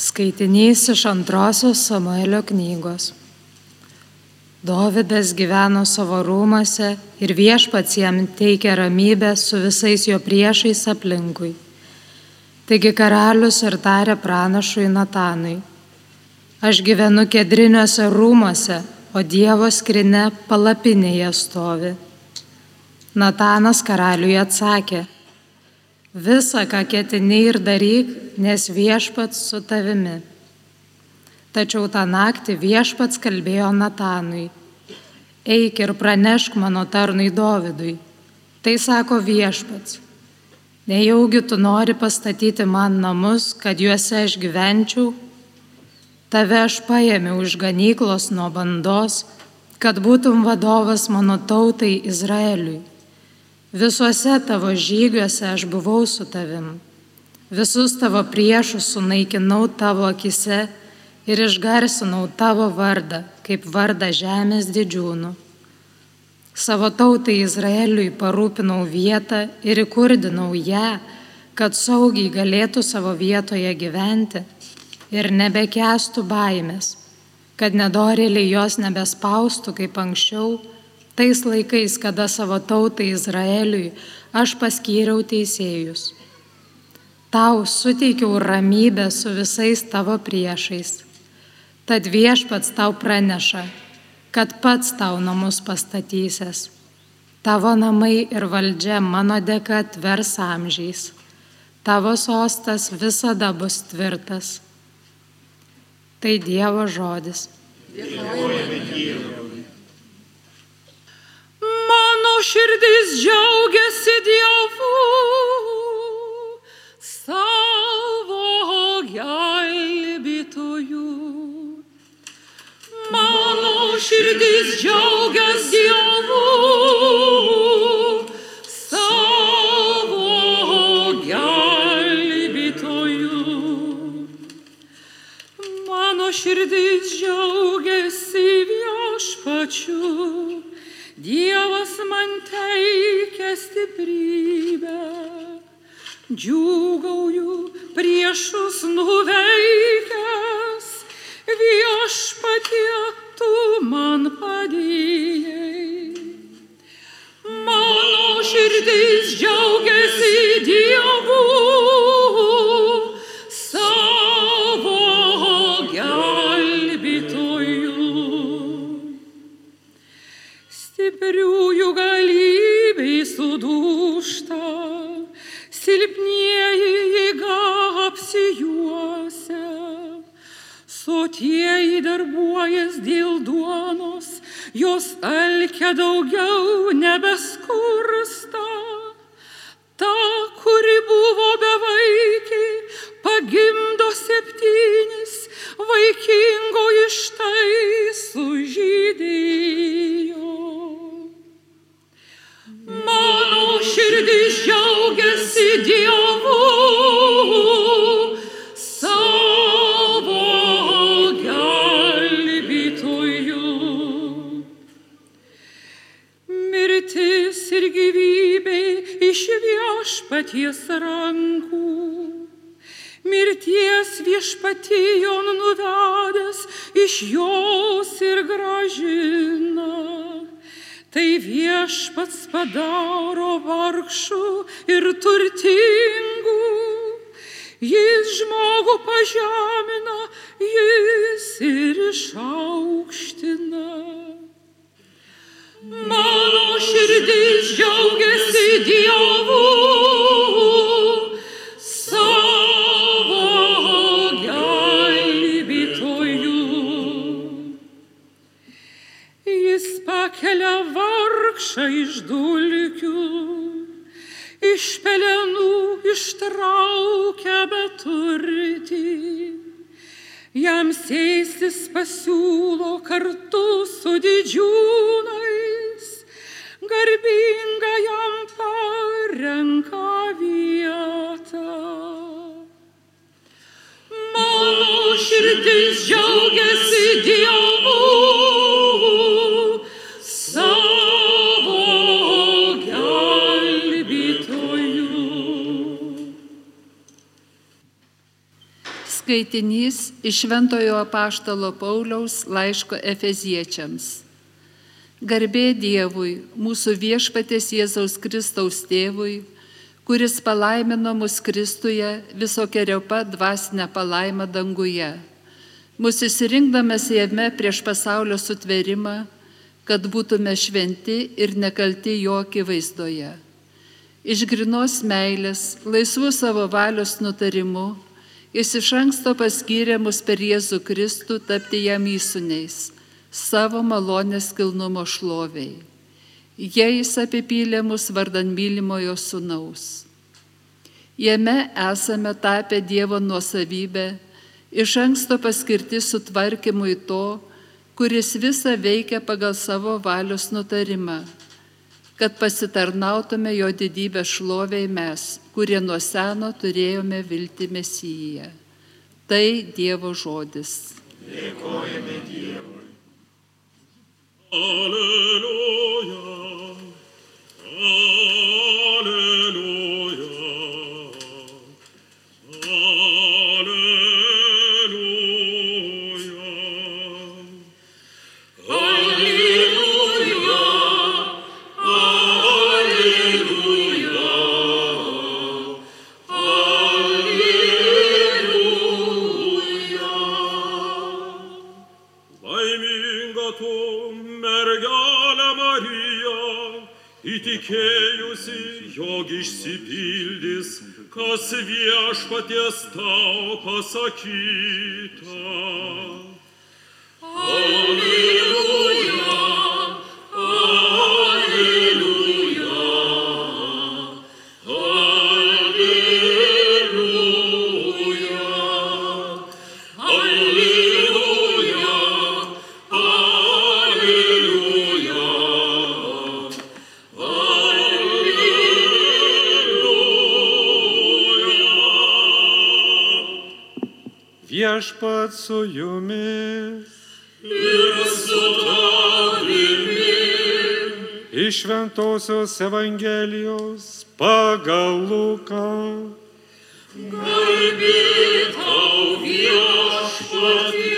Skaitinys iš antrosios Samuelio knygos. Dovydas gyveno savo rūmose ir viešpats jam teikė ramybę su visais jo priešais aplinkui. Taigi karalius ir tarė pranašui Natanui. Aš gyvenu kedriniuose rūmose, o Dievo skrinė palapinėje stovi. Natanas karaliui atsakė. Visa, ką ketini ir daryk, nes viešpats su tavimi. Tačiau tą naktį viešpats kalbėjo Natanui. Eik ir pranešk mano tarnui Dovydui. Tai sako viešpats. Nejaugi tu nori pastatyti man namus, kad juose aš gyvenčiau? Tave aš paėmiau iš ganyklos nuo bandos, kad būtum vadovas mano tautai Izraeliui. Visuose tavo žygiuose aš buvau su tavim. Visus tavo priešus sunaikinau tavo akise ir išgarsinau tavo vardą, kaip vardą žemės didžiūnų. Savo tautai Izraeliui parūpinau vietą ir įkurdinau ją, kad saugiai galėtų savo vietoje gyventi ir nebekestų baimės, kad nedorėliai jos nebespaustų kaip anksčiau tais laikais, kada savo tautai Izraeliui aš paskyriau teisėjus. Tau suteikiau ramybę su visais tavo priešais. Tad viešpats tau praneša, kad pats tau namus pastatysias. Tavo namai ir valdžia mano dėka tvers amžiais. Tavo sostas visada bus tvirtas. Tai Dievo žodis. Dėkojame Dievui širdis džiaugiasi Dievu, savo gelbėtoju. Mano širdis džiaugiasi Dievu, man teikia stiprybę, džiūgauju priešus nuveikęs, viešpatie tu man padėjai. Mano širdis džiaugiasi Dievu. Sotieji darbuojas dėl duonos, jos alkia daugiau nebeskursta. Ta, kuri buvo bevaikė, pagimdo septynis, vaikingo iš tai sužydėjo. Mano širdis džiaugiasi Dievu, viešpaties rankų. Mirties viešpatijon nuvedęs iš jos ir gražina Tai viešpats padaro vargšų ir turtingų. Jis žmogų pažemina, jis ir išaukština. Mano širdis džiaugiasi Dievu. Skaitinys iš Šventojo apaštalo Pauliaus laiško Efeziečiams. Garbė Dievui, mūsų viešpatės Jėzaus Kristaus tėvui, kuris palaimino mus Kristuje visokiojopa dvasinę palaimą danguje, mūsų įsirinkdamas jame prieš pasaulio sutverimą, kad būtume šventi ir nekalti jo akivaizdoje. Iš grinos meilės, laisvų savo valios nutarimu, Jis iš anksto paskyrė mus per Jėzų Kristų tapti jam įsūniais, savo malonės kilnumo šloviai. Jais apipylė mus vardan mylimojo sunaus. Jame esame tapę Dievo nuosavybę, iš anksto paskirti sutvarkymui to, kuris visą veikia pagal savo valios nutarimą kad pasitarnautume jo didybę šloviai mes, kurie nuo seno turėjome vilti Mesiją. Tai Dievo žodis. Dėkojame Dievui. Alleluja. viešpaties Viešpat su jumis. Ir su tavimi. Iš Šventojios Evangelijos pagal Luką. Garbė tau viešpatie.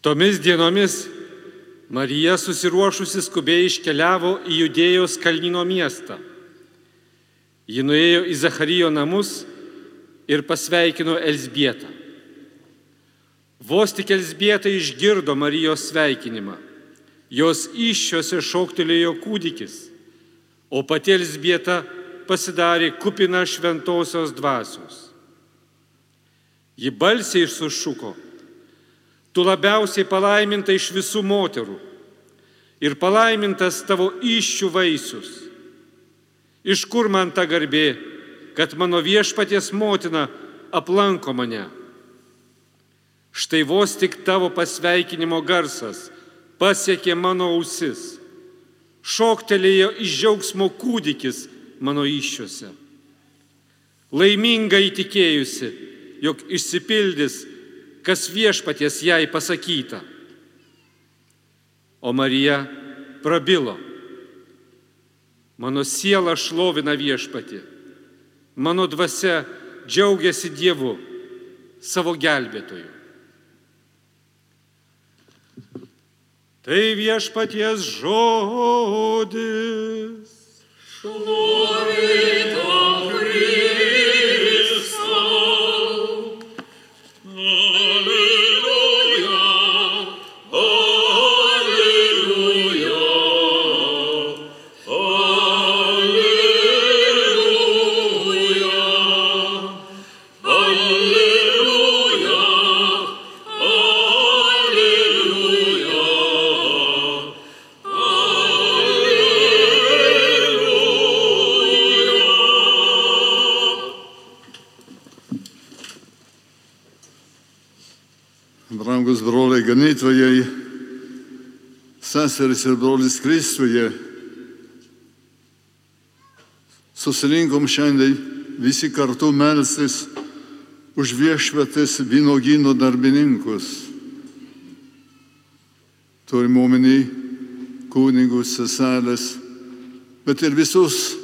Tomis dienomis Marija susiruošusi skubiai iškeliavo į Judėjos kalnino miestą. Ji nuėjo į Zacharijo namus ir pasveikino Elsbietą. Vos tik Elsbieta išgirdo Marijos sveikinimą, jos iššiose šoktelėjo kūdikis, o pati Elsbieta pasidarė kupina šventosios dvasios. Ji balsiai sušuko, tu labiausiai palaiminta iš visų moterų ir palaimintas tavo iššių vaisius. Iš kur man ta garbė, kad mano viešpaties motina aplanko mane. Štai vos tik tavo pasveikinimo garsas pasiekė mano ausis. Šoktelėjo iš džiaugsmo kūdikis mano iššiose. Laiminga įtikėjusi, jog išsipildys, kas viešpaties jai pasakyta. O Marija prabilo. Mano siela šlovina viešpatį Mano dvasia džiaugiasi Dievu, savo gelbėtoju. Tai viešpaties žodis. Šlovė seseris ir brolis Kristuje, susirinkom šiandien visi kartu melstis už viešvetės vynogynų darbininkus. Turim omeny kunigus, seselės, bet ir visus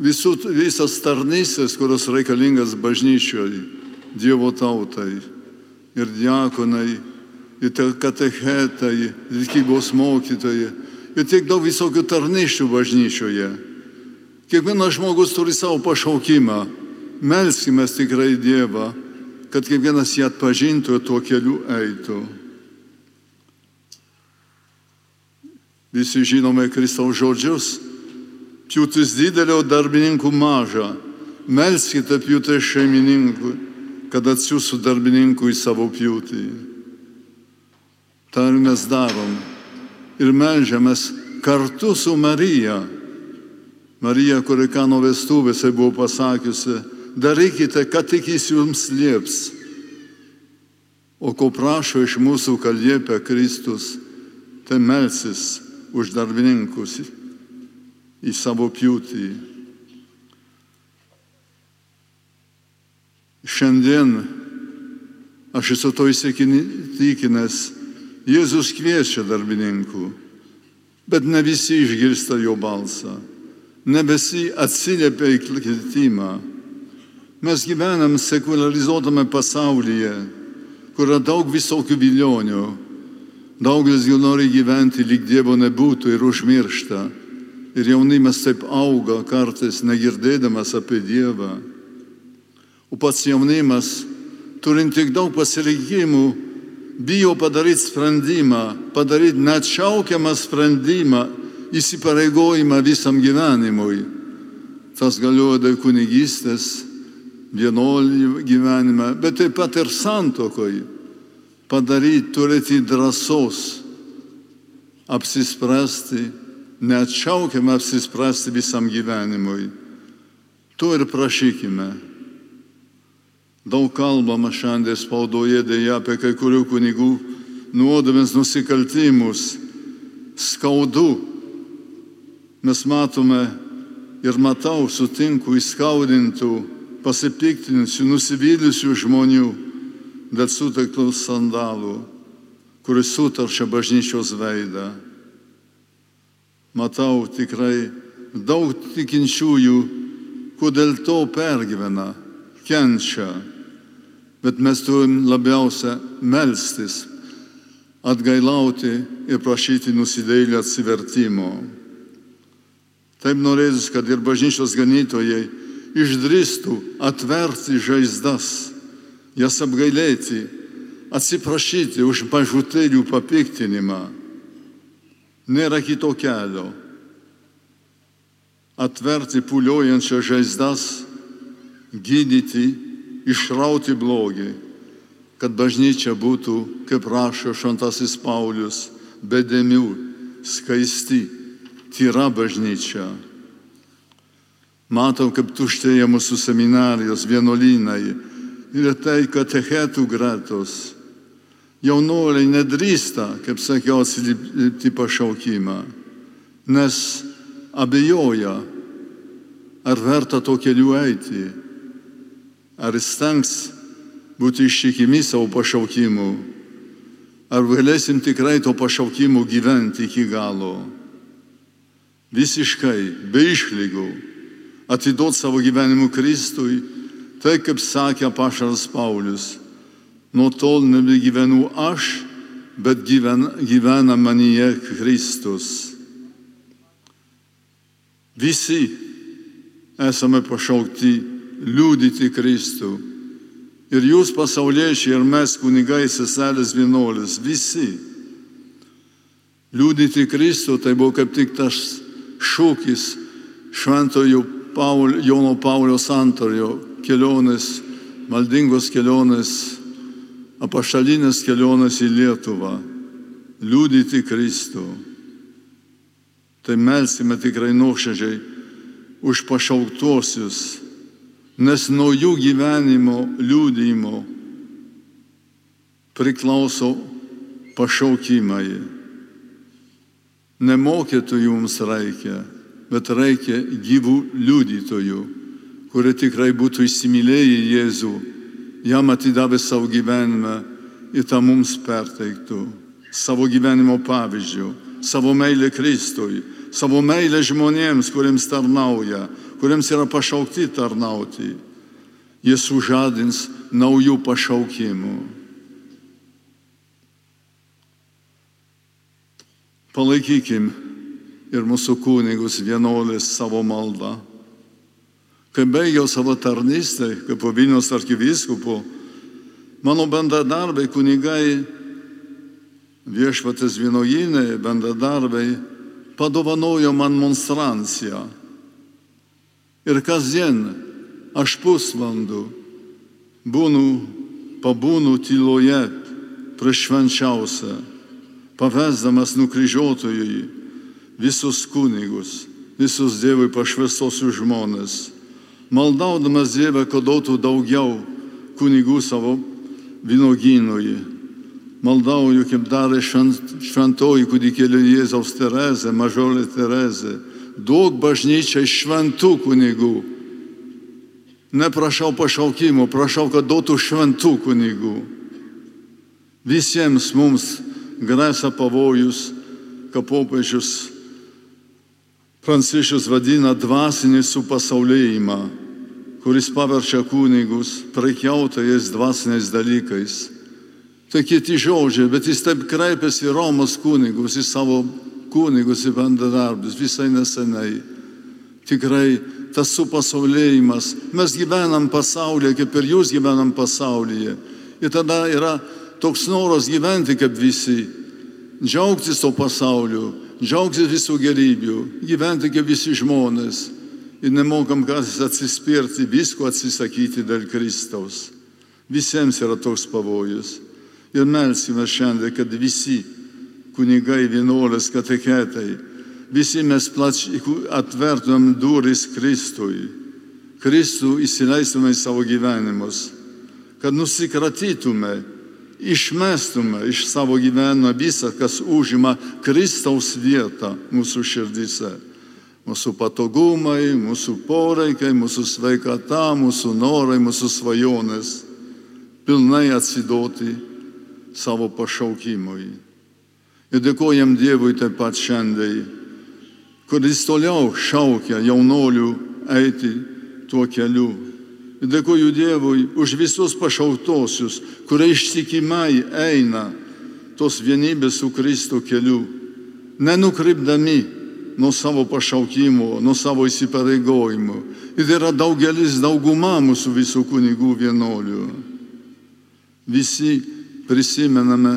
visų, visas tarnystės, kurios reikalingas bažnyčioje, Dievo tautai ir diakonai, ir te- katechetai, ir tikybos mokytojai, ir tiek daug visokių tarnyščių bažnyčioje. Kiekvienas žmogus turi savo pašaukimą. Melskime tikrai Dievą, kad kiekvienas jį atpažintų ir tuo keliu eitų. Visi žinome Kristaus žodžius. Pjūtis didelio darbininkų maža. Melskite pjūtės šeimininkui, kad atsiųstų darbininkų į savo pjūtį. Ta ir mes darom. Ir melžiamės kartu su Marija. Marija, kuri kano vestuvėse buvo pasakiusi, darykite, ką tik jis jums lieps. O ko prašo iš mūsų, kad liepia Kristus, tai melsis už darbininkus į savo pjūtį. Šiandien aš esu to įsitikinęs, Jėzus kviečia darbininkų, bet ne visi išgirsta jo balsą, ne visi atsiliepia į kvietimą. Mes gyvenam sekularizuotame pasaulyje, kur yra daug visokių vilionių. Daugelis jų nori gyventi lyg Dievo nebūtų ir užmiršta. Ir jaunimas taip auga kartais negirdėdamas apie Dievą. O pats jaunimas, turint tiek daug pasirinkimų, bijo padaryti sprendimą, padaryti neatšaukiamą sprendimą, įsipareigojimą visam gyvenimui. Tas galioja dėl kunigystės, vienuolių gyvenime, bet taip pat ir santokoj. Padaryti, turėti drąsos apsispręsti, neatšaukiamą apsispręsti visam gyvenimui. To ir prašykime. Daug kalbama šiandien spaudoje dėja apie kai kurių kunigų nuodėmės nusikaltimus. Skaudu. Mes matome ir matau, sutinku įskaudintų, pasipiktinusių, nusivylusių žmonių dėl suteiktų sandalų, kuris sutaršia bažnyčios veidą. Matau tikrai daug tikinčiųjų, kodėl to pergyvena, kenčia. Bet mes turim labiausia melstis, atgailauti ir prašyti nusidėlį atsivertimo. Taip norėtus, kad ir bažnyčios ganytojai išdrįstų atverti žaizdas, jas apgailėti, atsiprašyti už mažutėlių papiktinimą. Nėra kito kelio. Atverti puliojančias žaizdas, gydyti, išrauti blogį, kad bažnyčia būtų, kaip rašo Šantasis Paulius, bedėmių, skaisti, tyra bažnyčia. Matau, kaip tuštėja mūsų seminarijos, vienuolynai ir tai katechetų gretos. Jaunuoliai nedrįsta, kaip sakiau, atsilipti pašaukimą, nes abejoja, ar verta to keliu eiti, ar stengs būti ištikimi savo pašaukimu, ar galėsim tikrai to pašaukimu gyventi iki galo. Visiškai, be išlygų, atiduoti savo gyvenimu Kristui, tai kaip sakė pašaras Paulius, nuo tol nebegyvenu aš, bet gyvena, gyvena manyje Kristus. Visi esame pašaukti liūdyti Kristų. Ir jūs pasauliečiai, ir mes kunigai, seselės vienuolis, visi. Liūdyti Kristų tai buvo kaip tik tas šūkis šventojo Paul, Jono Paulio santorio kelionės, maldingos kelionės, apašalinės kelionės į Lietuvą. Liūdyti Kristų. Tai melsime tikrai nuoširdžiai už pašauktuosius, nes nuo jų gyvenimo liūdimo priklauso pašaukimai. Nemokytojų jums reikia, bet reikia gyvų liudytojų, kurie tikrai būtų įsimylėję Jėzų, jam atidavę savo gyvenimą ir tą mums perteiktų savo gyvenimo pavyzdžių, savo meilę Kristui, savo meilę žmonėms, kuriems tarnauja, kuriems yra pašaukti tarnauti, jis sužadins naujų pašaukimų. Palaikykim ir mūsų kunigus vienolės savo maldą. Kai baigiau savo tarnystę, kaip Vilnius arkivyskupo, mano bendradarbiai kunigai, viešpatės vienojinai, bendradarbiai padovanojo man monstranciją. Ir kasdien aš pusvalandų būnu, pabūnu tyloje prieš švenčiausią, pavesdamas nukryžiuotojui visus kunigus, visus Dievui pašvestosius žmonės, maldaudamas Dievą, kad duotų daugiau kunigų savo vynogynui. Maldauju, kaip darė šventoji kūdikėlė Jėzaus Terezė, mažolė Terezė, duok bažnyčiai šventų kunigų. Neprašau pašaukimo, prašau, kad duotų šventų kunigų. Visiems mums grėsia pavojus, kad popiežius Pranciškus vadina dvasinį supasaulėjimą, kuris paverčia kunigus prekiautojais dvasiniais dalykais. Tai kiti žodžiai, bet jis taip kreipėsi į Romos kunigus, į savo kunigus, į bendradarbius visai nesenai. Tikrai tas supasaulėjimas, mes gyvenam pasaulyje, kaip ir jūs gyvenam pasaulyje. Ir tada yra toks noras gyventi kaip visi, džiaugtis to pasauliu, džiaugtis visų gerybių, gyventi kaip visi žmonės ir nemokam kas atsispirti, visko atsisakyti dėl Kristaus. Visiems yra toks pavojus. Ir melskime šiandien, kad visi kunigai, vienuolės, kateketai, visi mes plačiai atvertumėm duris Kristui, Kristų įsileistume į savo gyvenimus, kad nusikratytume išmestume iš savo gyvenimo visą, kas užima Kristaus vietą mūsų širdise. Mūsų patogumai, mūsų poreikiai, mūsų sveikata, mūsų norai, mūsų svajonės pilnai atsidoti savo pašaukimui. Ir dėkojam Dievui taip pat šiandien, kuris toliau šaukia jaunolių eiti tuo keliu Dėkuoju Dievui už visus pašautosius, kurie ištikimai eina tos vienybės su Kristų keliu, nenukrypdami nuo savo pašaukimo, nuo savo įsipareigojimų. Ir yra daugelis, dauguma mūsų visų kunigų vienuolių. Visi prisimename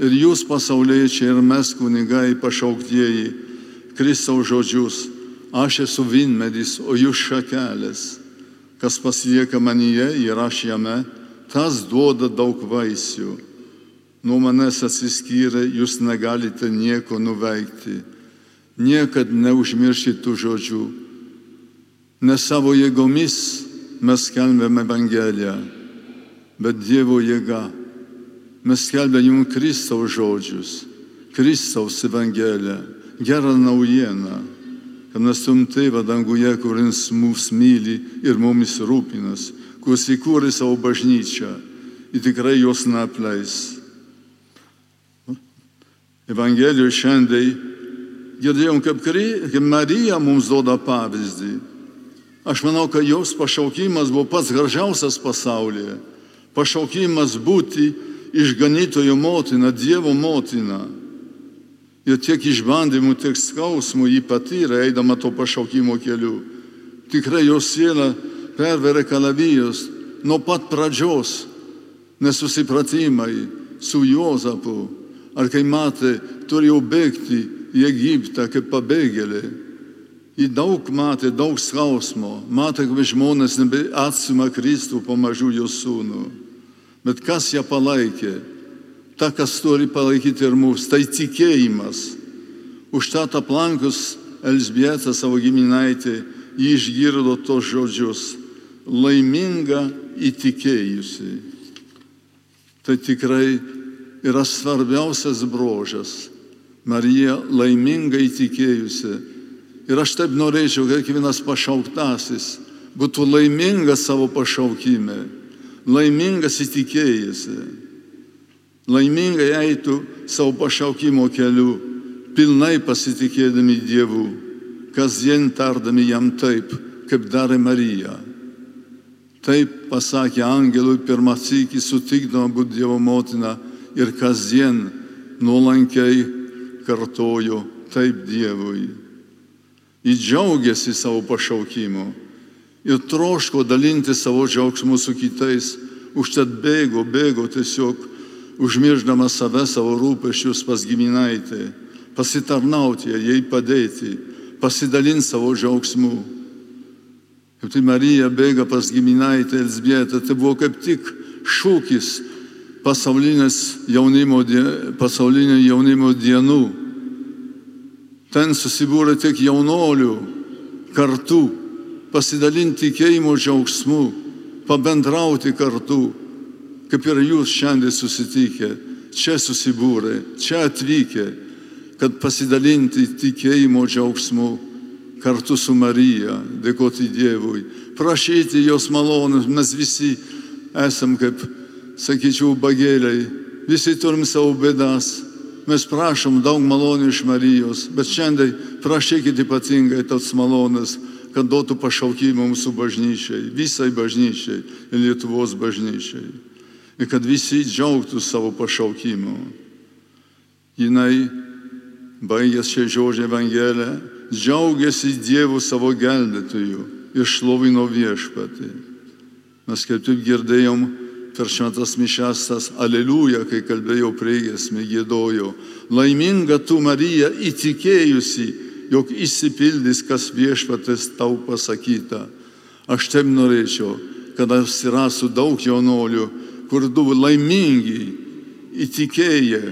ir jūs pasauliečiai, ir mes kunigai pašauktieji Kristaus žodžius. Aš esu vinmedis, o jūs šakelės kas pasilieka manyje ir aš jame, tas duoda daug vaisių. Nuo manęs atsiskyrę jūs negalite nieko nuveikti. Niekad neužmirškite tų žodžių. Ne savo jėgomis mes skelbėme Evangeliją, bet Dievo jėga. Mes skelbėme jums Kristaus žodžius, Kristaus Evangeliją, gerą naujieną kad mes turim tėvą danguje, kuris mus myli ir mumis rūpinas, kuris įkūrė savo bažnyčią ir tikrai jos neapleis. Evangelijoje šiandien girdėjom, kaip, kaip Marija mums duoda pavyzdį. Aš manau, kad jos pašaukimas buvo pats gražiausias pasaulyje. Pašaukimas būti išganytojo motina, Dievo motina. Ir tiek išbandymų, tiek skausmų jį patyrė, eidama to pašaukimo keliu. Tikrai jos siela perverė kalavijos nuo pat pradžios, nesusipratimai su Jozapu, ar kai matė, turėjo bėgti į Egiptą kaip pabėgėlė. Ji daug matė, daug skausmo, matė, kaip žmonės nebeatsima Kristų pamažu jos sūnų. Bet kas ją palaikė? ta, kas turi palaikyti ir mus, tai tikėjimas. Užtat aplankus Elsbietą savo giminaitį, jį išgirdo tos žodžius - laiminga įtikėjusi. Tai tikrai yra svarbiausias brožas. Marija laiminga įtikėjusi. Ir aš taip norėčiau, kad kiekvienas pašauktasis būtų laimingas savo pašaukime, laimingas įtikėjusi laimingai eitų savo pašaukimo keliu, pilnai pasitikėdami Dievu, kasdien tardami jam taip, kaip darė Marija. Taip pasakė angelui pirmą sykį sutikdama būti Dievo motina ir kasdien nuolankiai kartojo taip Dievui. Jis džiaugiasi savo pašaukimu ir troško dalinti savo džiaugsmu su kitais, užtat bėgo, bėgo tiesiog užmirždama save savo rūpešius pas giminaitę, pasitarnauti, jai padėti, pasidalinti savo džiaugsmu. Ir tai Marija bėga pas giminaitę Elsbietą, tai buvo kaip tik šūkis jaunimo, pasaulinio jaunimo dienų. Ten susibūrė tiek jaunolių kartu, pasidalinti tikėjimo džiaugsmu, pabendrauti kartu, kaip ir jūs šiandien susitikę, čia susibūrė, čia atvykę, kad pasidalinti tikėjimo džiaugsmu kartu su Marija, dėkoti Dievui, prašyti jos malonės, mes visi esam kaip, sakyčiau, bagėliai, visi turim savo bėdas, mes prašom daug malonių iš Marijos, bet šiandien prašykite ypatingai tos malonės, kad duotų pašaukimą mūsų bažnyčiai, visai bažnyčiai ir Lietuvos bažnyčiai. Ir kad visi džiaugtų savo pašaukimu. Jinai, baigęs šią žodžią Evangeliją, džiaugiasi Dievu savo gelbėtoju ir šlovino viešpatį. Mes kaip taip girdėjom per šventas mišestas, aleliuja, kai kalbėjau priegesmė, gėdojo. Laiminga tu Marija įtikėjusi, jog įsipildys, kas viešpatės tau pasakyta. Aš taip norėčiau, kad atsirastų daug jaunolių, kur du laimingi, įtikėję,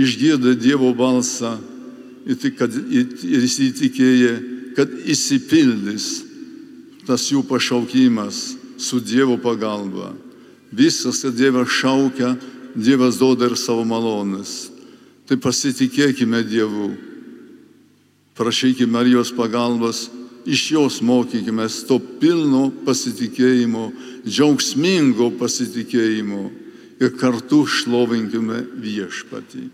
išgirdę Dievo balsą ir įsitikėję, kad įsipildys tas jų pašaukimas su Dievo pagalba. Viskas, kad Dievas šaukia, Dievas duoda ir savo malonės. Tai pasitikėkime Dievu. Prašykime Marijos pagalbos, iš jos mokykime to pilno pasitikėjimo, džiaugsmingo pasitikėjimo ir kartu šlovinkime viešpatį.